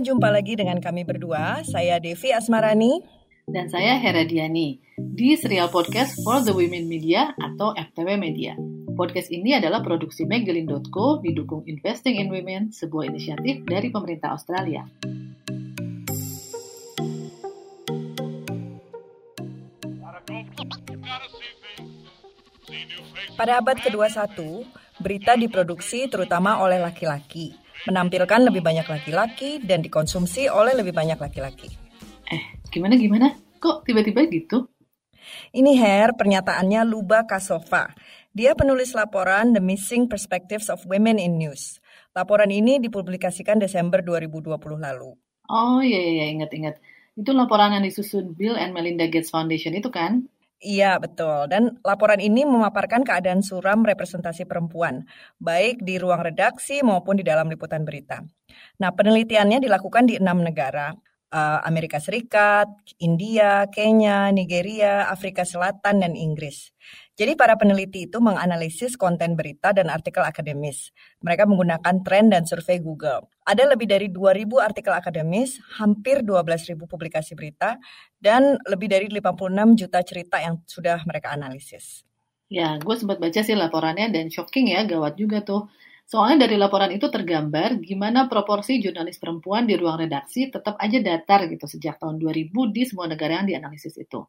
jumpa lagi dengan kami berdua. Saya Devi Asmarani. Dan saya Hera Diani di serial podcast For the Women Media atau FTW Media. Podcast ini adalah produksi Magdalene.co didukung Investing in Women, sebuah inisiatif dari pemerintah Australia. Pada abad ke-21, berita diproduksi terutama oleh laki-laki, menampilkan lebih banyak laki-laki dan dikonsumsi oleh lebih banyak laki-laki. Eh, gimana gimana? Kok tiba-tiba gitu? Ini Her, pernyataannya Luba Kasova. Dia penulis laporan The Missing Perspectives of Women in News. Laporan ini dipublikasikan Desember 2020 lalu. Oh iya iya ingat-ingat. Itu laporan yang disusun Bill and Melinda Gates Foundation itu kan? Iya, betul. Dan laporan ini memaparkan keadaan suram representasi perempuan, baik di ruang redaksi maupun di dalam liputan berita. Nah, penelitiannya dilakukan di enam negara, uh, Amerika Serikat, India, Kenya, Nigeria, Afrika Selatan, dan Inggris. Jadi para peneliti itu menganalisis konten berita dan artikel akademis. Mereka menggunakan tren dan survei Google. Ada lebih dari 2.000 artikel akademis, hampir 12.000 publikasi berita, dan lebih dari 56 juta cerita yang sudah mereka analisis. Ya, gue sempat baca sih laporannya dan shocking ya, gawat juga tuh. Soalnya dari laporan itu tergambar gimana proporsi jurnalis perempuan di ruang redaksi tetap aja datar gitu sejak tahun 2000 di semua negara yang dianalisis itu.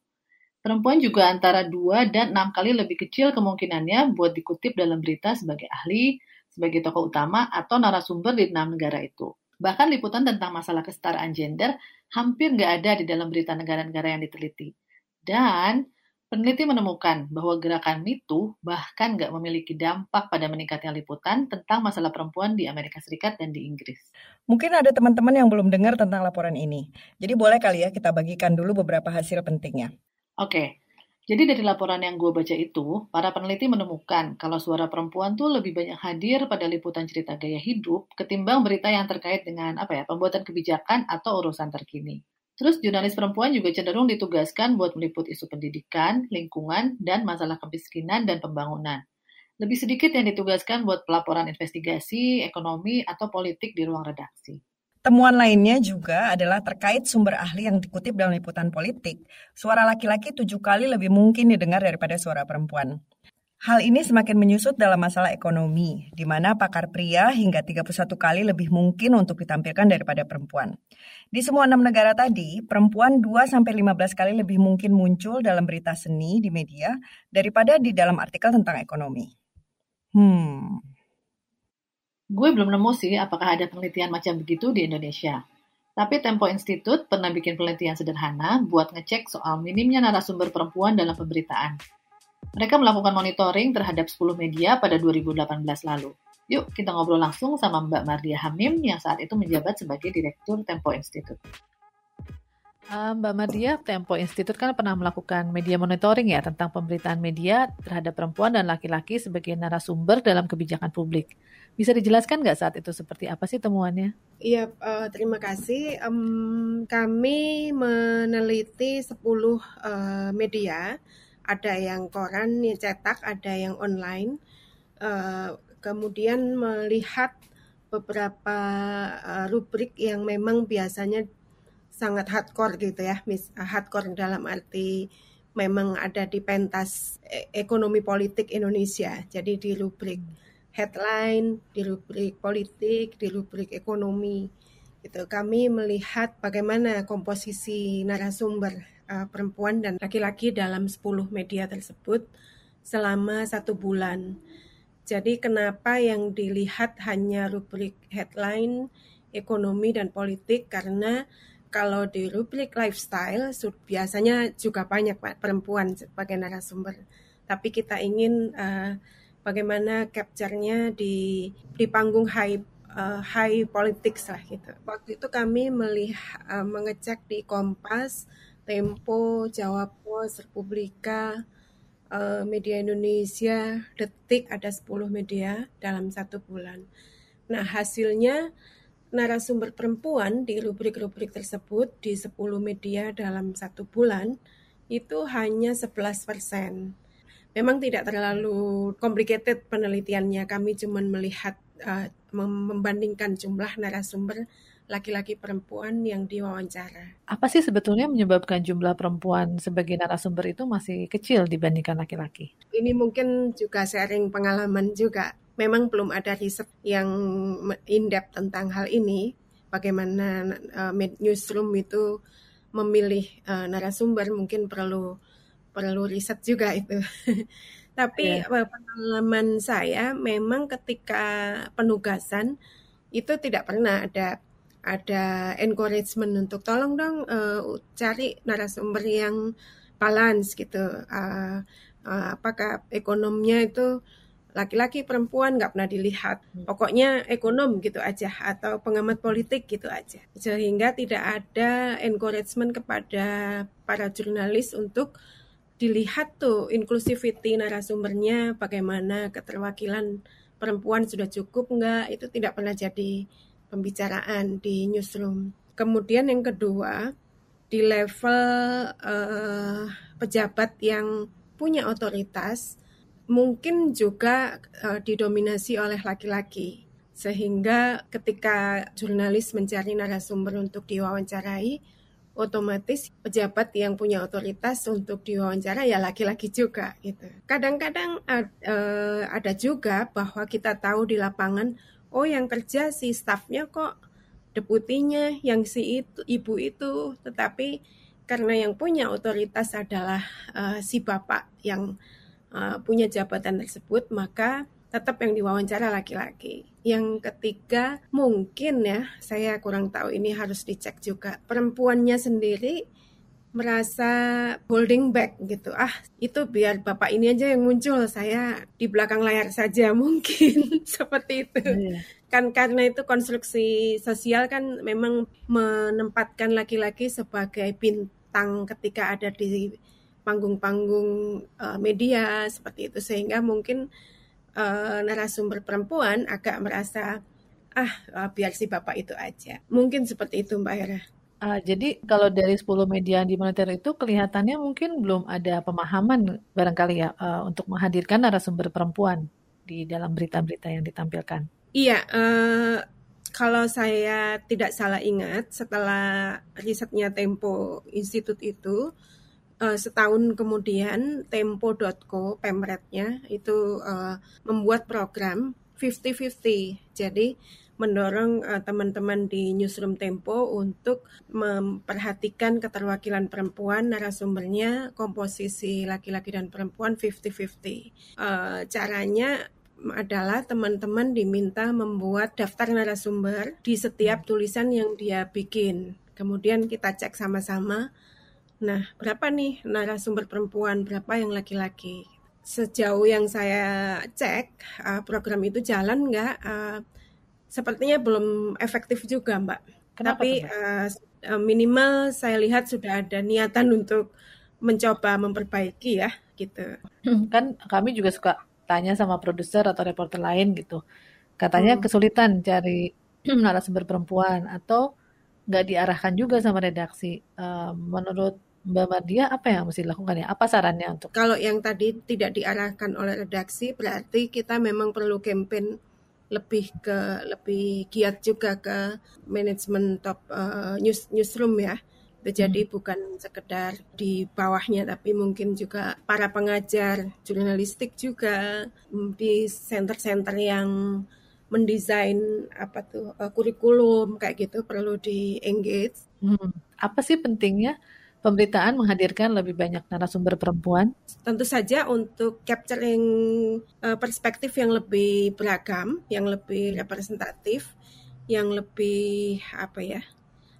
Perempuan juga antara 2 dan 6 kali lebih kecil kemungkinannya buat dikutip dalam berita sebagai ahli, sebagai tokoh utama, atau narasumber di enam negara itu. Bahkan liputan tentang masalah kesetaraan gender hampir nggak ada di dalam berita negara-negara yang diteliti. Dan peneliti menemukan bahwa gerakan MeToo bahkan nggak memiliki dampak pada meningkatnya liputan tentang masalah perempuan di Amerika Serikat dan di Inggris. Mungkin ada teman-teman yang belum dengar tentang laporan ini. Jadi boleh kali ya kita bagikan dulu beberapa hasil pentingnya. Oke, jadi dari laporan yang gue baca itu, para peneliti menemukan kalau suara perempuan tuh lebih banyak hadir pada liputan cerita gaya hidup ketimbang berita yang terkait dengan apa ya pembuatan kebijakan atau urusan terkini. Terus jurnalis perempuan juga cenderung ditugaskan buat meliput isu pendidikan, lingkungan, dan masalah kemiskinan dan pembangunan. Lebih sedikit yang ditugaskan buat pelaporan investigasi, ekonomi, atau politik di ruang redaksi. Temuan lainnya juga adalah terkait sumber ahli yang dikutip dalam liputan politik. Suara laki-laki tujuh kali lebih mungkin didengar daripada suara perempuan. Hal ini semakin menyusut dalam masalah ekonomi, di mana pakar pria hingga 31 kali lebih mungkin untuk ditampilkan daripada perempuan. Di semua enam negara tadi, perempuan 2-15 kali lebih mungkin muncul dalam berita seni di media daripada di dalam artikel tentang ekonomi. Hmm, Gue belum nemu sih apakah ada penelitian macam begitu di Indonesia. Tapi Tempo Institute pernah bikin penelitian sederhana buat ngecek soal minimnya narasumber perempuan dalam pemberitaan. Mereka melakukan monitoring terhadap 10 media pada 2018 lalu. Yuk kita ngobrol langsung sama Mbak Mardia Hamim yang saat itu menjabat sebagai Direktur Tempo Institute. Uh, Mbak Mardia, Tempo Institute kan pernah melakukan media monitoring ya tentang pemberitaan media terhadap perempuan dan laki-laki sebagai narasumber dalam kebijakan publik. Bisa dijelaskan nggak saat itu seperti apa sih temuannya? Iya, uh, terima kasih. Um, kami meneliti 10 uh, eh, media, ada yang koran, yang cetak, ada yang online. Uh, kemudian melihat beberapa uh, rubrik yang memang biasanya sangat hardcore gitu ya, mis hardcore dalam arti memang ada di pentas e-, ekonomi politik Indonesia. Jadi di rubrik headline, di rubrik politik, di rubrik ekonomi. Gitu. Kami melihat bagaimana komposisi narasumber uh, perempuan dan laki-laki dalam 10 media tersebut selama satu bulan. Jadi kenapa yang dilihat hanya rubrik headline, ekonomi, dan politik? Karena kalau di rubrik lifestyle biasanya juga banyak perempuan sebagai narasumber. Tapi kita ingin uh, bagaimana capture-nya di di panggung high uh, high politics lah gitu. Waktu itu kami melihat uh, mengecek di Kompas, Tempo, Jawa Pos, Republika, uh, Media Indonesia, Detik ada 10 media dalam satu bulan. Nah hasilnya narasumber perempuan di rubrik-rubrik tersebut di 10 media dalam satu bulan itu hanya 11 persen memang tidak terlalu complicated penelitiannya. Kami cuma melihat uh, membandingkan jumlah narasumber laki-laki perempuan yang diwawancara. Apa sih sebetulnya menyebabkan jumlah perempuan sebagai narasumber itu masih kecil dibandingkan laki-laki? Ini mungkin juga sharing pengalaman juga. Memang belum ada riset yang in-depth tentang hal ini, bagaimana uh, newsroom itu memilih uh, narasumber mungkin perlu perlu riset juga itu. Tapi yeah. pengalaman saya memang ketika penugasan itu tidak pernah ada ada encouragement untuk tolong dong uh, cari narasumber yang balance gitu. Uh, uh, apakah ekonomnya itu laki-laki perempuan nggak pernah dilihat. Hmm. Pokoknya ekonom gitu aja atau pengamat politik gitu aja. Sehingga tidak ada encouragement kepada para jurnalis untuk dilihat tuh inclusivity narasumbernya bagaimana keterwakilan perempuan sudah cukup enggak itu tidak pernah jadi pembicaraan di newsroom. Kemudian yang kedua di level uh, pejabat yang punya otoritas mungkin juga uh, didominasi oleh laki-laki sehingga ketika jurnalis mencari narasumber untuk diwawancarai otomatis pejabat yang punya otoritas untuk diwawancara ya laki-laki juga gitu. Kadang-kadang uh, ada juga bahwa kita tahu di lapangan oh yang kerja si stafnya kok deputinya yang si itu ibu itu tetapi karena yang punya otoritas adalah uh, si bapak yang uh, punya jabatan tersebut maka tetap yang diwawancara laki-laki. Yang ketiga, mungkin ya, saya kurang tahu ini harus dicek juga. Perempuannya sendiri merasa holding back gitu. Ah, itu biar bapak ini aja yang muncul, saya di belakang layar saja mungkin seperti itu. Yeah. Kan karena itu konstruksi sosial kan memang menempatkan laki-laki sebagai bintang ketika ada di panggung-panggung uh, media seperti itu sehingga mungkin uh, narasumber perempuan agak merasa ah uh, biar si bapak itu aja. Mungkin seperti itu Mbak Hera. Uh, jadi kalau dari 10 media di monitor itu kelihatannya mungkin belum ada pemahaman barangkali ya uh, untuk menghadirkan narasumber perempuan di dalam berita-berita yang ditampilkan. Iya, uh, kalau saya tidak salah ingat setelah risetnya Tempo Institute itu uh, setahun kemudian Tempo.co pemretnya itu uh, membuat program 50-50. Jadi mendorong uh, teman-teman di newsroom Tempo untuk memperhatikan keterwakilan perempuan narasumbernya komposisi laki-laki dan perempuan 50-50. Uh, caranya adalah teman-teman diminta membuat daftar narasumber di setiap tulisan yang dia bikin. Kemudian kita cek sama-sama Nah, berapa nih narasumber perempuan, berapa yang laki-laki? Sejauh yang saya cek, uh, program itu jalan nggak? Uh, sepertinya belum efektif juga, Mbak. Kenapa Tapi uh, minimal saya lihat sudah ada niatan untuk mencoba memperbaiki ya, gitu. Kan kami juga suka tanya sama produser atau reporter lain gitu. Katanya hmm. kesulitan cari narasumber perempuan atau nggak diarahkan juga sama redaksi. Uh, menurut Mbak Mardia apa yang mesti dilakukan ya? Apa sarannya untuk? Kalau yang tadi tidak diarahkan oleh redaksi berarti kita memang perlu campaign lebih ke lebih giat juga ke manajemen top uh, news newsroom ya. Jadi hmm. bukan sekedar di bawahnya tapi mungkin juga para pengajar jurnalistik juga mm, di center-center yang mendesain apa tuh uh, kurikulum kayak gitu perlu di engage. Hmm. Apa sih pentingnya pemberitaan menghadirkan lebih banyak narasumber perempuan? Tentu saja untuk capturing uh, perspektif yang lebih beragam, yang lebih representatif, yang lebih apa ya,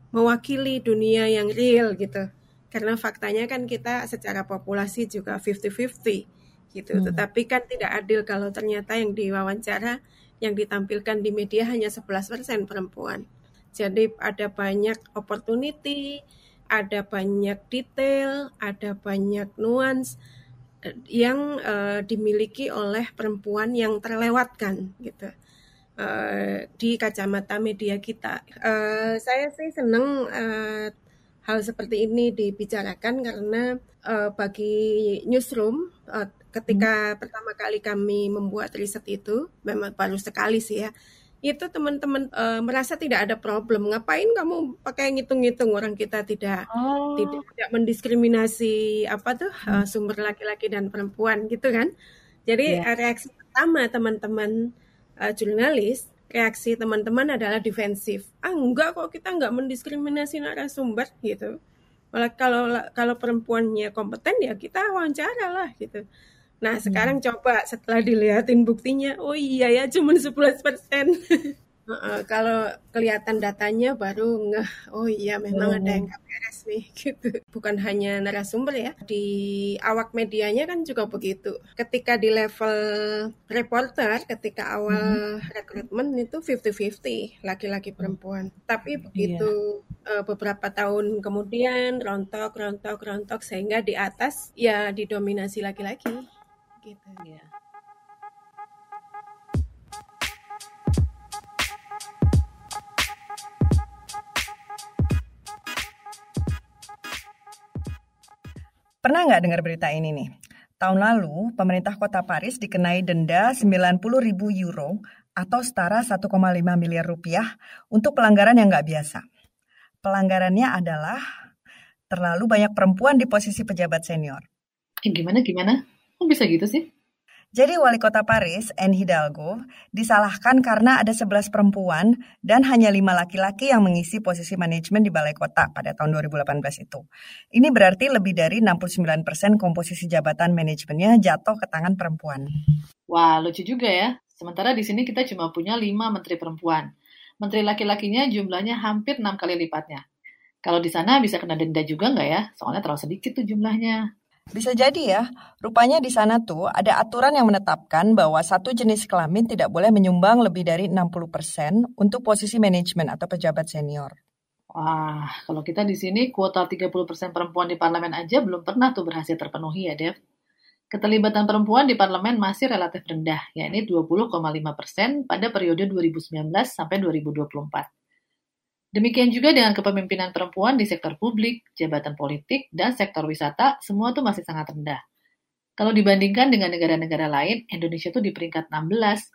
mewakili dunia yang real gitu. Karena faktanya kan kita secara populasi juga 50-50 gitu. Hmm. Tetapi kan tidak adil kalau ternyata yang diwawancara yang ditampilkan di media hanya 11% perempuan. Jadi ada banyak opportunity, ada banyak detail, ada banyak nuans eh, yang uh, dimiliki oleh perempuan yang terlewatkan gitu uh, di kacamata media kita. Uh, saya sih senang uh, hal seperti ini dibicarakan karena uh, bagi newsroom uh, ketika hmm. pertama kali kami membuat riset itu memang baru sekali sih ya itu teman-teman uh, merasa tidak ada problem. Ngapain kamu pakai ngitung-ngitung orang kita tidak oh. tidak, tidak mendiskriminasi apa tuh uh, sumber laki-laki dan perempuan gitu kan? Jadi yeah. reaksi pertama teman-teman uh, jurnalis reaksi teman-teman adalah defensif. Ah enggak kok kita enggak mendiskriminasi narasumber gitu. Malah kalau kalau perempuannya kompeten ya kita wawancara lah gitu. Nah, hmm. sekarang coba setelah dilihatin buktinya, oh iya ya cuma 11 persen. Uh, kalau kelihatan datanya baru ngeh, oh iya memang hmm. ada yang gak beres nih gitu. Bukan hanya narasumber ya, di awak medianya kan juga begitu. Ketika di level reporter, ketika awal hmm. rekrutmen itu 50-50 laki-laki perempuan. Tapi begitu yeah. uh, beberapa tahun kemudian rontok, rontok, rontok sehingga di atas ya didominasi laki-laki gitu. Yeah. Pernah nggak dengar berita ini nih? Tahun lalu, pemerintah kota Paris dikenai denda 90 ribu euro atau setara 1,5 miliar rupiah untuk pelanggaran yang nggak biasa. Pelanggarannya adalah terlalu banyak perempuan di posisi pejabat senior. Eh, gimana, gimana? Kok bisa gitu sih? Jadi wali kota Paris, Anne Hidalgo, disalahkan karena ada 11 perempuan dan hanya lima laki-laki yang mengisi posisi manajemen di balai kota pada tahun 2018 itu. Ini berarti lebih dari 69% persen komposisi jabatan manajemennya jatuh ke tangan perempuan. Wah, lucu juga ya. Sementara di sini kita cuma punya lima menteri perempuan. Menteri laki-lakinya jumlahnya hampir enam kali lipatnya. Kalau di sana bisa kena denda juga nggak ya? Soalnya terlalu sedikit tuh jumlahnya. Bisa jadi ya, rupanya di sana tuh ada aturan yang menetapkan bahwa satu jenis kelamin tidak boleh menyumbang lebih dari 60% untuk posisi manajemen atau pejabat senior. Wah, kalau kita di sini kuota 30% perempuan di parlemen aja belum pernah tuh berhasil terpenuhi ya, Dev. Keterlibatan perempuan di parlemen masih relatif rendah, yakni 20,5% pada periode 2019 sampai 2024. Demikian juga dengan kepemimpinan perempuan di sektor publik, jabatan politik, dan sektor wisata, semua itu masih sangat rendah. Kalau dibandingkan dengan negara-negara lain, Indonesia itu di peringkat 16.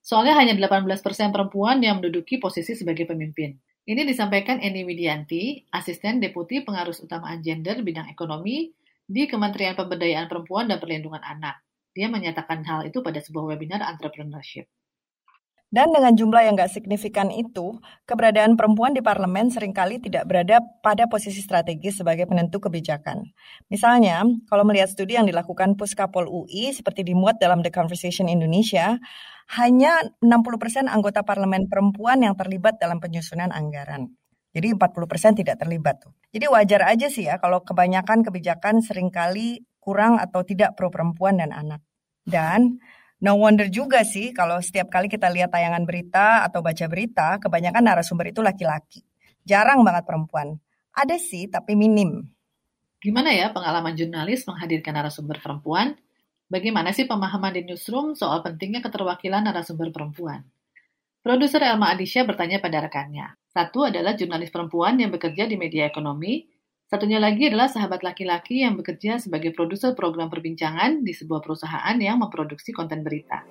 Soalnya hanya 18% perempuan yang menduduki posisi sebagai pemimpin. Ini disampaikan Eni Widianti, asisten deputi pengarus utamaan gender bidang ekonomi di Kementerian Pemberdayaan Perempuan dan Perlindungan Anak. Dia menyatakan hal itu pada sebuah webinar entrepreneurship. Dan dengan jumlah yang gak signifikan itu, keberadaan perempuan di parlemen sering kali tidak berada pada posisi strategis sebagai penentu kebijakan. Misalnya, kalau melihat studi yang dilakukan Puskapol UI seperti dimuat dalam The Conversation Indonesia, hanya 60% anggota parlemen perempuan yang terlibat dalam penyusunan anggaran. Jadi 40% tidak terlibat tuh. Jadi wajar aja sih ya kalau kebanyakan kebijakan sering kali kurang atau tidak pro perempuan dan anak. Dan No wonder juga sih kalau setiap kali kita lihat tayangan berita atau baca berita, kebanyakan narasumber itu laki-laki. Jarang banget perempuan. Ada sih, tapi minim. Gimana ya pengalaman jurnalis menghadirkan narasumber perempuan? Bagaimana sih pemahaman di newsroom soal pentingnya keterwakilan narasumber perempuan? Produser Elma Adisha bertanya pada rekannya. Satu adalah jurnalis perempuan yang bekerja di media ekonomi, Satunya lagi adalah sahabat laki-laki yang bekerja sebagai produser program perbincangan di sebuah perusahaan yang memproduksi konten berita.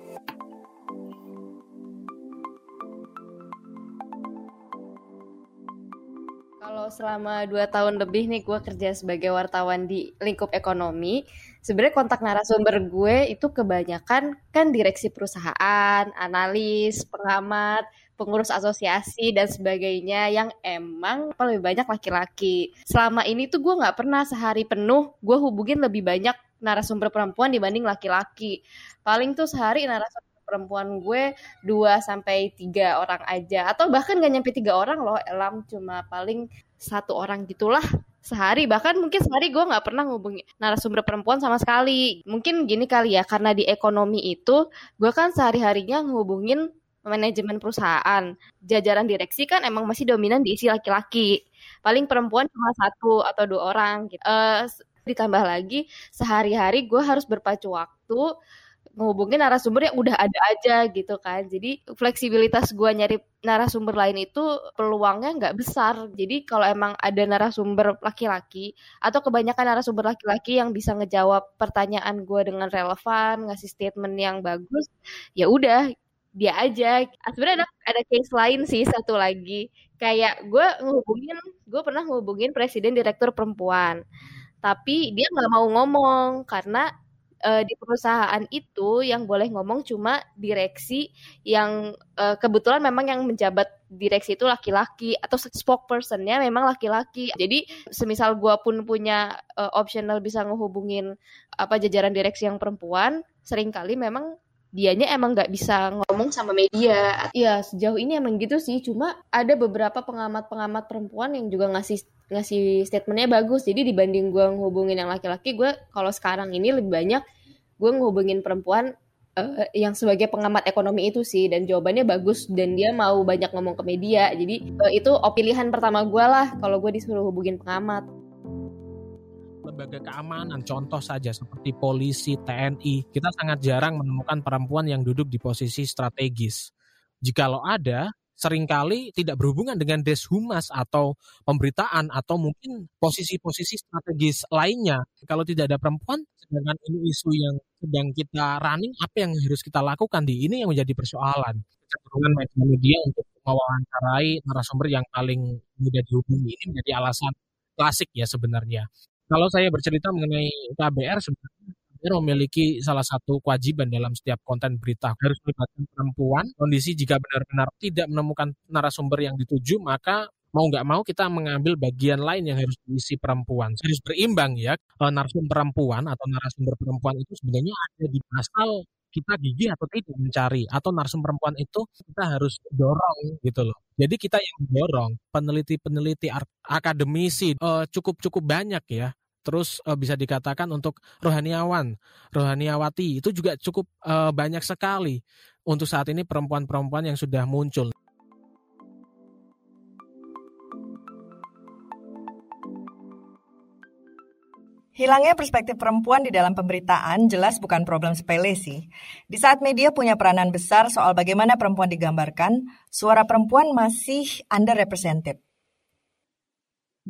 Kalau selama dua tahun lebih nih gue kerja sebagai wartawan di lingkup ekonomi, sebenarnya kontak narasumber gue itu kebanyakan kan direksi perusahaan, analis, pengamat, pengurus asosiasi dan sebagainya yang emang lebih banyak laki-laki. Selama ini tuh gue nggak pernah sehari penuh gue hubungin lebih banyak narasumber perempuan dibanding laki-laki. Paling tuh sehari narasumber perempuan gue 2 sampai tiga orang aja atau bahkan gak nyampe tiga orang loh elam cuma paling satu orang gitulah sehari bahkan mungkin sehari gue nggak pernah ngubungi narasumber perempuan sama sekali mungkin gini kali ya karena di ekonomi itu gue kan sehari harinya ngehubungin manajemen perusahaan, jajaran direksi kan emang masih dominan diisi laki-laki. Paling perempuan cuma satu atau dua orang gitu. Uh, ditambah lagi sehari-hari gue harus berpacu waktu menghubungi narasumber yang udah ada aja gitu kan. Jadi fleksibilitas gue nyari narasumber lain itu peluangnya nggak besar. Jadi kalau emang ada narasumber laki-laki atau kebanyakan narasumber laki-laki yang bisa ngejawab pertanyaan gue dengan relevan, ngasih statement yang bagus, ya udah dia aja. Sebenarnya ada ada case lain sih satu lagi. Kayak gue ngehubungin, gue pernah ngehubungin presiden direktur perempuan, tapi dia nggak mau ngomong karena uh, di perusahaan itu yang boleh ngomong cuma direksi yang uh, kebetulan memang yang menjabat direksi itu laki-laki atau spokespersonnya memang laki-laki. Jadi semisal gue pun punya uh, optional bisa ngehubungin apa jajaran direksi yang perempuan, sering kali memang dianya emang nggak bisa ngomong sama media. Ya sejauh ini emang gitu sih. Cuma ada beberapa pengamat-pengamat perempuan yang juga ngasih ngasih statementnya bagus. Jadi dibanding gue ngehubungin yang laki-laki, gue kalau sekarang ini lebih banyak gue ngehubungin perempuan uh, yang sebagai pengamat ekonomi itu sih. Dan jawabannya bagus dan dia mau banyak ngomong ke media. Jadi uh, itu pilihan pertama gue lah kalau gue disuruh hubungin pengamat lembaga keamanan, contoh saja seperti polisi, TNI, kita sangat jarang menemukan perempuan yang duduk di posisi strategis. Jikalau ada, sering kali tidak berhubungan dengan deshumas atau pemberitaan atau mungkin posisi-posisi strategis lainnya. Kalau tidak ada perempuan, sedangkan ini isu yang sedang kita running, apa yang harus kita lakukan di ini yang menjadi persoalan. Kecenderungan media-media untuk mewawancarai narasumber yang paling mudah dihubungi ini menjadi alasan klasik ya sebenarnya. Kalau saya bercerita mengenai KBR sebenarnya KBR memiliki salah satu kewajiban dalam setiap konten berita harus melibatkan perempuan. Kondisi jika benar-benar tidak menemukan narasumber yang dituju, maka mau nggak mau kita mengambil bagian lain yang harus diisi perempuan. Harus berimbang ya. Narasumber perempuan atau narasumber perempuan itu sebenarnya ada di pasal kita gigih atau tidak mencari atau narasumber perempuan itu kita harus dorong gitu loh. Jadi kita yang dorong peneliti-peneliti akademisi cukup-cukup banyak ya terus uh, bisa dikatakan untuk rohaniawan, rohaniawati itu juga cukup uh, banyak sekali untuk saat ini perempuan-perempuan yang sudah muncul. Hilangnya perspektif perempuan di dalam pemberitaan jelas bukan problem sepele sih. Di saat media punya peranan besar soal bagaimana perempuan digambarkan, suara perempuan masih underrepresented.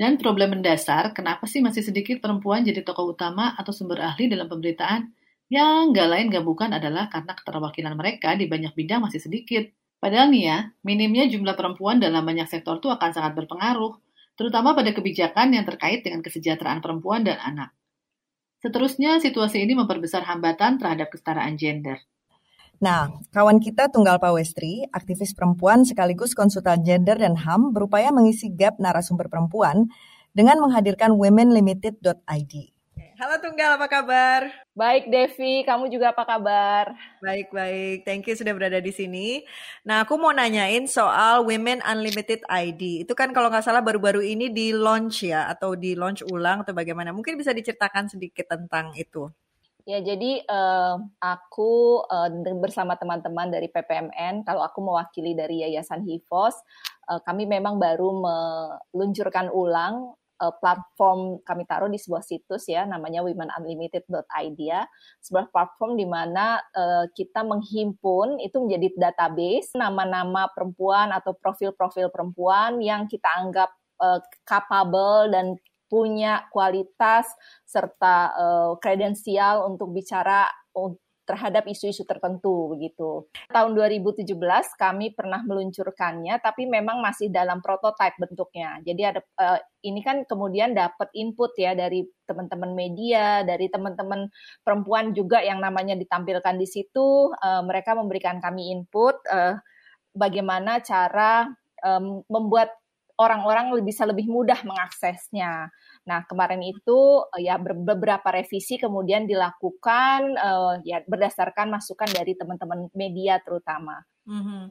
Dan problem mendasar, kenapa sih masih sedikit perempuan jadi tokoh utama atau sumber ahli dalam pemberitaan? Yang nggak lain nggak bukan adalah karena keterwakilan mereka di banyak bidang masih sedikit. Padahal nih ya, minimnya jumlah perempuan dalam banyak sektor itu akan sangat berpengaruh, terutama pada kebijakan yang terkait dengan kesejahteraan perempuan dan anak. Seterusnya, situasi ini memperbesar hambatan terhadap kesetaraan gender. Nah, kawan kita Tunggal Pawestri, aktivis perempuan sekaligus konsultan gender dan HAM, berupaya mengisi gap narasumber perempuan dengan menghadirkan womenlimited.id. Halo Tunggal, apa kabar? Baik Devi, kamu juga apa kabar? Baik, baik. Thank you sudah berada di sini. Nah, aku mau nanyain soal Women Unlimited ID. Itu kan kalau nggak salah baru-baru ini di launch ya, atau di launch ulang atau bagaimana? Mungkin bisa diceritakan sedikit tentang itu. Ya, jadi uh, aku uh, bersama teman-teman dari PPMN, kalau aku mewakili dari Yayasan Hivos, uh, kami memang baru meluncurkan ulang uh, platform kami taruh di sebuah situs ya, namanya womenunlimited.id ya, sebuah platform di mana uh, kita menghimpun itu menjadi database nama-nama perempuan atau profil-profil perempuan yang kita anggap uh, capable dan punya kualitas serta kredensial uh, untuk bicara terhadap isu-isu tertentu begitu. Tahun 2017 kami pernah meluncurkannya tapi memang masih dalam prototipe bentuknya. Jadi ada uh, ini kan kemudian dapat input ya dari teman-teman media, dari teman-teman perempuan juga yang namanya ditampilkan di situ. Uh, mereka memberikan kami input uh, bagaimana cara um, membuat orang-orang bisa lebih mudah mengaksesnya. Nah, kemarin itu eh, ya beberapa revisi kemudian dilakukan uh, ya berdasarkan masukan dari teman-teman media terutama. Mm-hmm.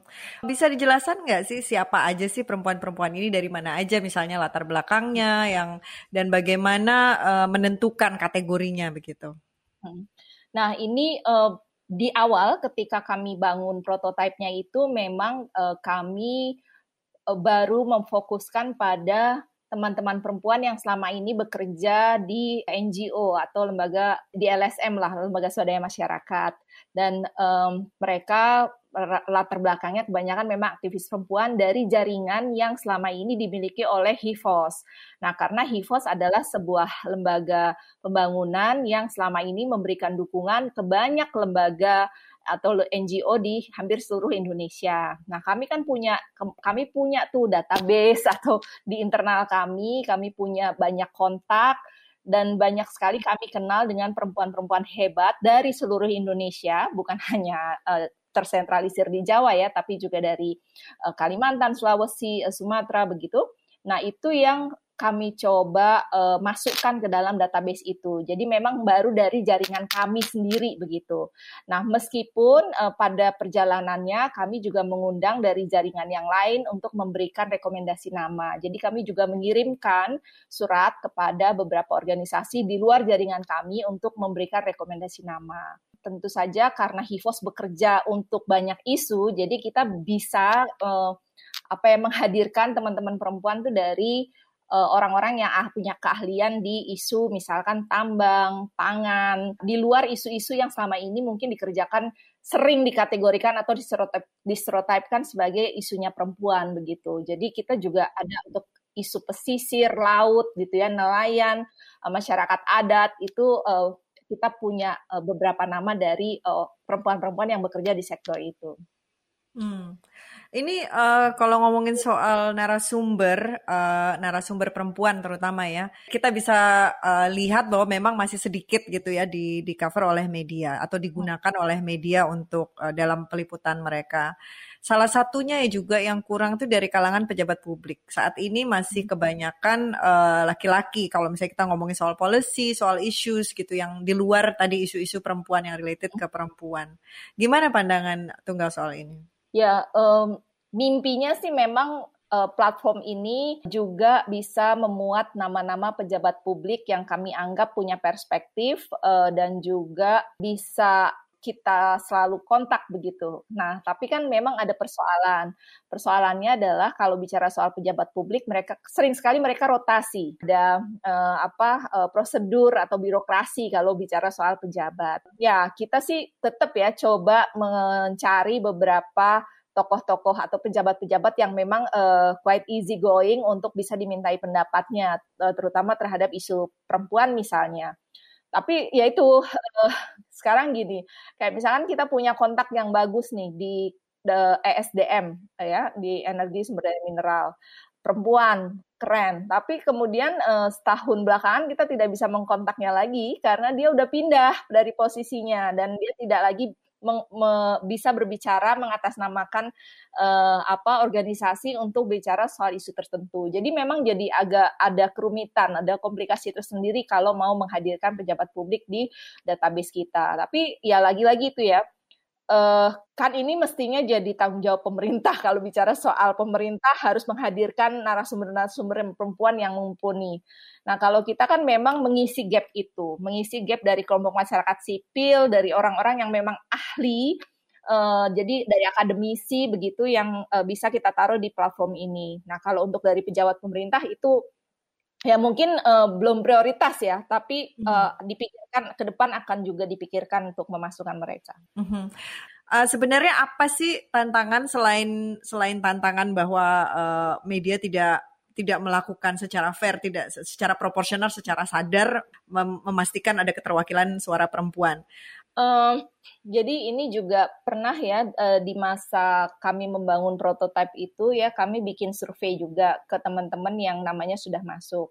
Bisa dijelaskan nggak sih siapa aja sih perempuan-perempuan ini dari mana aja misalnya latar belakangnya yang dan bagaimana uh, menentukan kategorinya begitu? Hmm. Nah ini uh, di awal ketika kami bangun prototipenya itu memang uh, kami baru memfokuskan pada teman-teman perempuan yang selama ini bekerja di NGO atau lembaga di LSM lah, lembaga swadaya masyarakat. Dan um, mereka latar belakangnya kebanyakan memang aktivis perempuan dari jaringan yang selama ini dimiliki oleh HIVOS. Nah, karena HIVOS adalah sebuah lembaga pembangunan yang selama ini memberikan dukungan ke banyak lembaga atau NGO di hampir seluruh Indonesia. Nah, kami kan punya kami punya tuh database atau di internal kami, kami punya banyak kontak dan banyak sekali kami kenal dengan perempuan-perempuan hebat dari seluruh Indonesia, bukan hanya uh, tersentralisir di Jawa ya, tapi juga dari uh, Kalimantan, Sulawesi, uh, Sumatera begitu. Nah, itu yang kami coba uh, masukkan ke dalam database itu. Jadi memang baru dari jaringan kami sendiri begitu. Nah, meskipun uh, pada perjalanannya kami juga mengundang dari jaringan yang lain untuk memberikan rekomendasi nama. Jadi kami juga mengirimkan surat kepada beberapa organisasi di luar jaringan kami untuk memberikan rekomendasi nama tentu saja karena HIVOS bekerja untuk banyak isu, jadi kita bisa uh, apa ya menghadirkan teman-teman perempuan tuh dari orang-orang yang ah, punya keahlian di isu misalkan tambang, pangan, di luar isu-isu yang selama ini mungkin dikerjakan sering dikategorikan atau diserotipkan sebagai isunya perempuan begitu. Jadi kita juga ada untuk isu pesisir, laut gitu ya, nelayan, eh, masyarakat adat itu uh, kita punya beberapa nama dari perempuan-perempuan yang bekerja di sektor itu. Hmm. Ini uh, kalau ngomongin soal narasumber, uh, narasumber perempuan terutama ya, kita bisa uh, lihat bahwa memang masih sedikit gitu ya di di cover oleh media atau digunakan oleh media untuk uh, dalam peliputan mereka. Salah satunya ya juga yang kurang itu dari kalangan pejabat publik. Saat ini masih kebanyakan laki-laki. Uh, kalau misalnya kita ngomongin soal policy, soal issues gitu yang di luar tadi isu-isu perempuan yang related ke perempuan. Gimana pandangan tunggal soal ini? Ya, um, mimpinya sih memang uh, platform ini juga bisa memuat nama-nama pejabat publik yang kami anggap punya perspektif uh, dan juga bisa kita selalu kontak begitu. Nah, tapi kan memang ada persoalan. Persoalannya adalah kalau bicara soal pejabat publik, mereka sering sekali mereka rotasi. Ada uh, apa uh, prosedur atau birokrasi kalau bicara soal pejabat. Ya, kita sih tetap ya coba mencari beberapa tokoh-tokoh atau pejabat-pejabat yang memang uh, quite easy going untuk bisa dimintai pendapatnya, uh, terutama terhadap isu perempuan misalnya. Tapi ya itu uh, sekarang gini, kayak misalkan kita punya kontak yang bagus nih di the ESDM ya di energi sumber daya mineral. Perempuan keren. Tapi kemudian uh, setahun belakangan kita tidak bisa mengkontaknya lagi karena dia udah pindah dari posisinya dan dia tidak lagi meng, me, bisa berbicara mengatasnamakan uh, apa organisasi untuk bicara soal isu tertentu. Jadi memang jadi agak ada kerumitan, ada komplikasi tersendiri kalau mau menghadirkan pejabat publik di database kita. Tapi ya lagi-lagi itu ya uh, kan ini mestinya jadi tanggung jawab pemerintah kalau bicara soal pemerintah harus menghadirkan narasumber-narasumber perempuan yang mumpuni. Nah, kalau kita kan memang mengisi gap itu, mengisi gap dari kelompok masyarakat sipil, dari orang-orang yang memang ahli, uh, jadi dari akademisi begitu yang uh, bisa kita taruh di platform ini. Nah, kalau untuk dari pejabat pemerintah itu ya mungkin uh, belum prioritas ya, tapi uh, dipikirkan ke depan akan juga dipikirkan untuk memasukkan mereka. Mm-hmm. Uh, sebenarnya apa sih tantangan selain selain tantangan bahwa uh, media tidak tidak melakukan secara fair, tidak secara proporsional, secara sadar mem memastikan ada keterwakilan suara perempuan. Um, jadi ini juga pernah ya uh, di masa kami membangun prototipe itu ya kami bikin survei juga ke teman-teman yang namanya sudah masuk.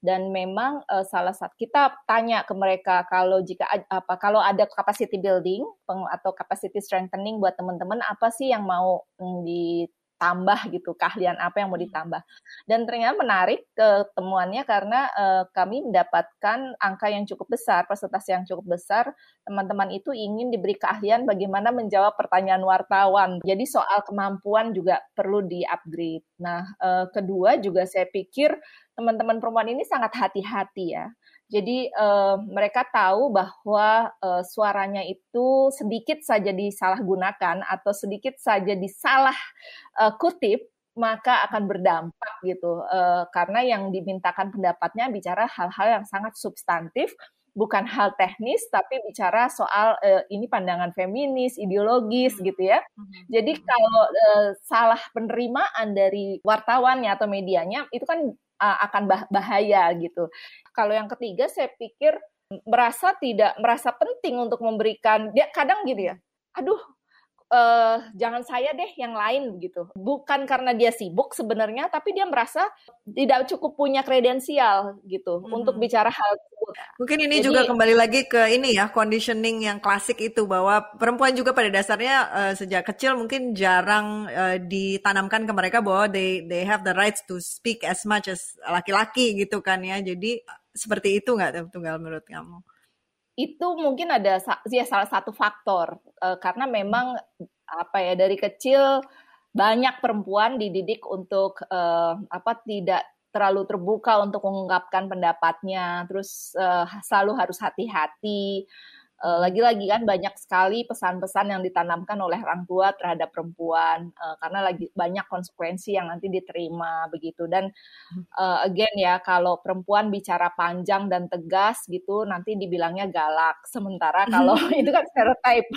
Dan memang uh, salah satu kita tanya ke mereka kalau jika apa kalau ada capacity building atau capacity strengthening buat teman-teman apa sih yang mau mm, di tambah gitu keahlian apa yang mau hmm. ditambah. Dan ternyata menarik ketemuannya karena uh, kami mendapatkan angka yang cukup besar presentasi yang cukup besar. Teman-teman itu ingin diberi keahlian bagaimana menjawab pertanyaan wartawan. Jadi soal kemampuan juga perlu di upgrade nah uh, kedua juga saya pikir teman-teman perempuan ini sangat hati-hati ya jadi uh, mereka tahu bahwa uh, suaranya itu sedikit saja disalahgunakan atau sedikit saja disalah uh, kutip maka akan berdampak gitu uh, karena yang dimintakan pendapatnya bicara hal-hal yang sangat substantif bukan hal teknis tapi bicara soal uh, ini pandangan feminis ideologis hmm. gitu ya hmm. jadi kalau uh, salah penerimaan dari wartawannya atau medianya itu kan uh, akan bah bahaya gitu. Kalau yang ketiga saya pikir merasa tidak merasa penting untuk memberikan dia kadang gitu ya aduh uh, jangan saya deh yang lain begitu. Bukan karena dia sibuk sebenarnya, tapi dia merasa tidak cukup punya kredensial gitu hmm. untuk bicara hal tersebut. Mungkin ini Jadi, juga kembali lagi ke ini ya conditioning yang klasik itu bahwa perempuan juga pada dasarnya uh, sejak kecil mungkin jarang uh, ditanamkan ke mereka bahwa they they have the rights to speak as much as laki-laki gitu kan ya. Jadi seperti itu nggak tunggal menurut kamu? Itu mungkin ada ya salah satu faktor uh, karena memang apa ya dari kecil banyak perempuan dididik untuk uh, apa tidak terlalu terbuka untuk mengungkapkan pendapatnya. Terus uh, selalu harus hati-hati lagi-lagi kan banyak sekali pesan-pesan yang ditanamkan oleh orang tua terhadap perempuan uh, karena lagi banyak konsekuensi yang nanti diterima begitu. Dan uh, again ya kalau perempuan bicara panjang dan tegas gitu nanti dibilangnya galak. Sementara kalau itu kan stereotype.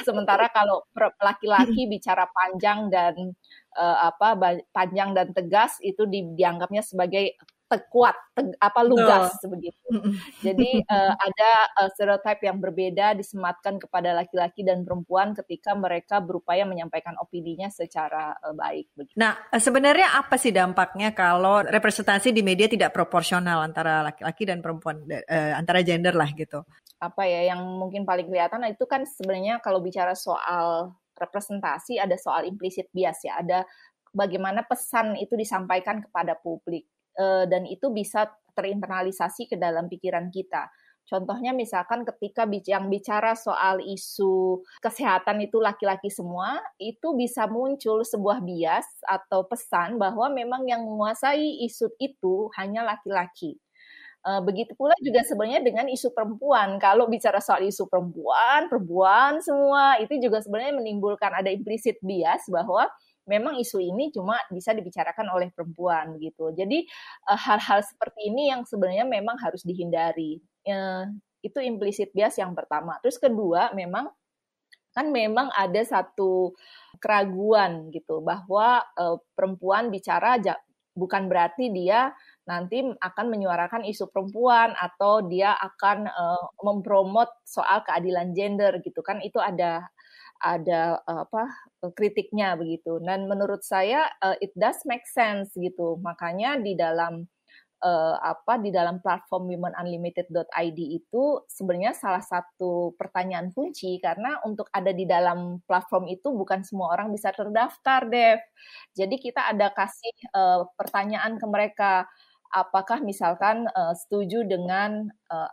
Sementara kalau laki-laki bicara panjang dan uh, apa panjang dan tegas itu di, dianggapnya sebagai kuat, te, apa lugas oh. begitu. Jadi uh, ada uh, stereotip yang berbeda disematkan kepada laki-laki dan perempuan ketika mereka berupaya menyampaikan opininya secara uh, baik. Begitu. Nah, sebenarnya apa sih dampaknya kalau representasi di media tidak proporsional antara laki-laki dan perempuan, uh, antara gender lah gitu? Apa ya yang mungkin paling kelihatan itu kan sebenarnya kalau bicara soal representasi ada soal implicit bias ya, ada bagaimana pesan itu disampaikan kepada publik uh, dan itu bisa terinternalisasi ke dalam pikiran kita. Contohnya misalkan ketika yang bicara soal isu kesehatan itu laki-laki semua, itu bisa muncul sebuah bias atau pesan bahwa memang yang menguasai isu itu hanya laki-laki. Begitu pula juga sebenarnya dengan isu perempuan. Kalau bicara soal isu perempuan, perempuan semua itu juga sebenarnya menimbulkan ada implisit bias bahwa memang isu ini cuma bisa dibicarakan oleh perempuan gitu. Jadi eh, hal-hal seperti ini yang sebenarnya memang harus dihindari. Uh, itu implisit bias yang pertama. Terus kedua, memang kan memang ada satu keraguan gitu bahwa uh, perempuan bicara bukan berarti dia nanti akan menyuarakan isu perempuan atau dia akan uh, mempromot soal keadilan gender gitu kan itu ada ada uh, apa kritiknya begitu. Dan menurut saya uh, it does make sense gitu. Makanya di dalam uh, apa di dalam platform womenunlimited.id itu sebenarnya salah satu pertanyaan kunci karena untuk ada di dalam platform itu bukan semua orang bisa terdaftar, Dev. Jadi kita ada kasih uh, pertanyaan ke mereka apakah misalkan uh, setuju dengan uh,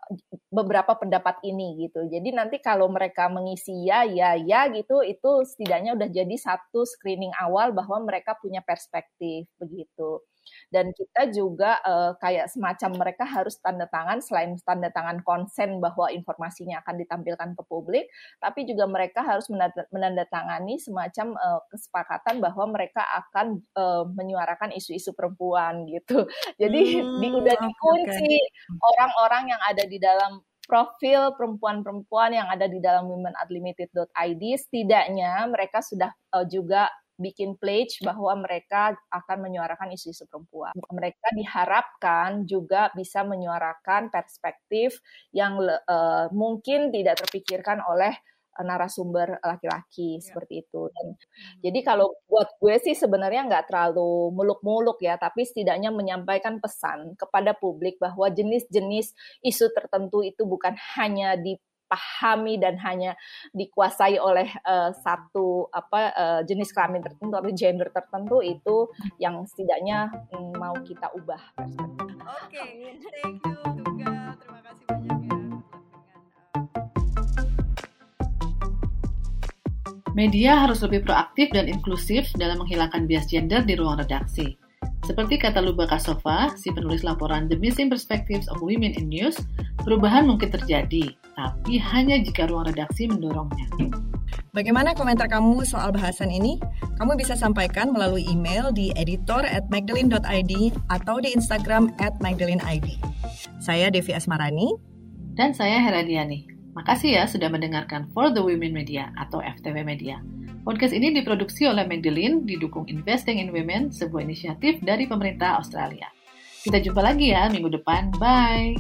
beberapa pendapat ini gitu. Jadi nanti kalau mereka mengisi ya ya ya gitu itu setidaknya udah jadi satu screening awal bahwa mereka punya perspektif begitu dan kita juga uh, kayak semacam mereka harus tanda tangan selain tanda tangan konsen bahwa informasinya akan ditampilkan ke publik, tapi juga mereka harus menandatangani semacam uh, kesepakatan bahwa mereka akan uh, menyuarakan isu-isu perempuan gitu. Jadi hmm, di, udah dikunci orang-orang yang ada di dalam profil perempuan-perempuan yang ada di dalam womenunlimited.id setidaknya mereka sudah uh, juga bikin pledge bahwa mereka akan menyuarakan isu-isu perempuan. Mereka diharapkan juga bisa menyuarakan perspektif yang uh, mungkin tidak terpikirkan oleh eh, narasumber laki-laki ya. seperti itu. Dan hmm. jadi kalau buat gue sih sebenarnya nggak terlalu muluk-muluk ya, tapi setidaknya menyampaikan pesan kepada publik bahwa jenis-jenis isu tertentu itu bukan hanya di dipahami dan hanya dikuasai oleh uh, satu apa uh, jenis kelamin tertentu atau gender tertentu itu yang setidaknya um, mau kita ubah perspektif. Oke, okay. thank you Tunggal. Terima kasih banyak ya. Media harus lebih proaktif dan inklusif dalam menghilangkan bias gender di ruang redaksi. Seperti kata Luba Kasova, si penulis laporan The Missing Perspectives of Women in News, perubahan mungkin terjadi, tapi hanya jika ruang redaksi mendorongnya. Bagaimana komentar kamu soal bahasan ini? Kamu bisa sampaikan melalui email di editor at magdalene.id atau di Instagram at magdalene.id. Saya Devi Asmarani. Dan saya Heradiani. Makasih ya sudah mendengarkan For the Women Media atau FTW Media. Podcast ini diproduksi oleh Magdalene, didukung Investing in Women, sebuah inisiatif dari pemerintah Australia. Kita jumpa lagi ya minggu depan. Bye!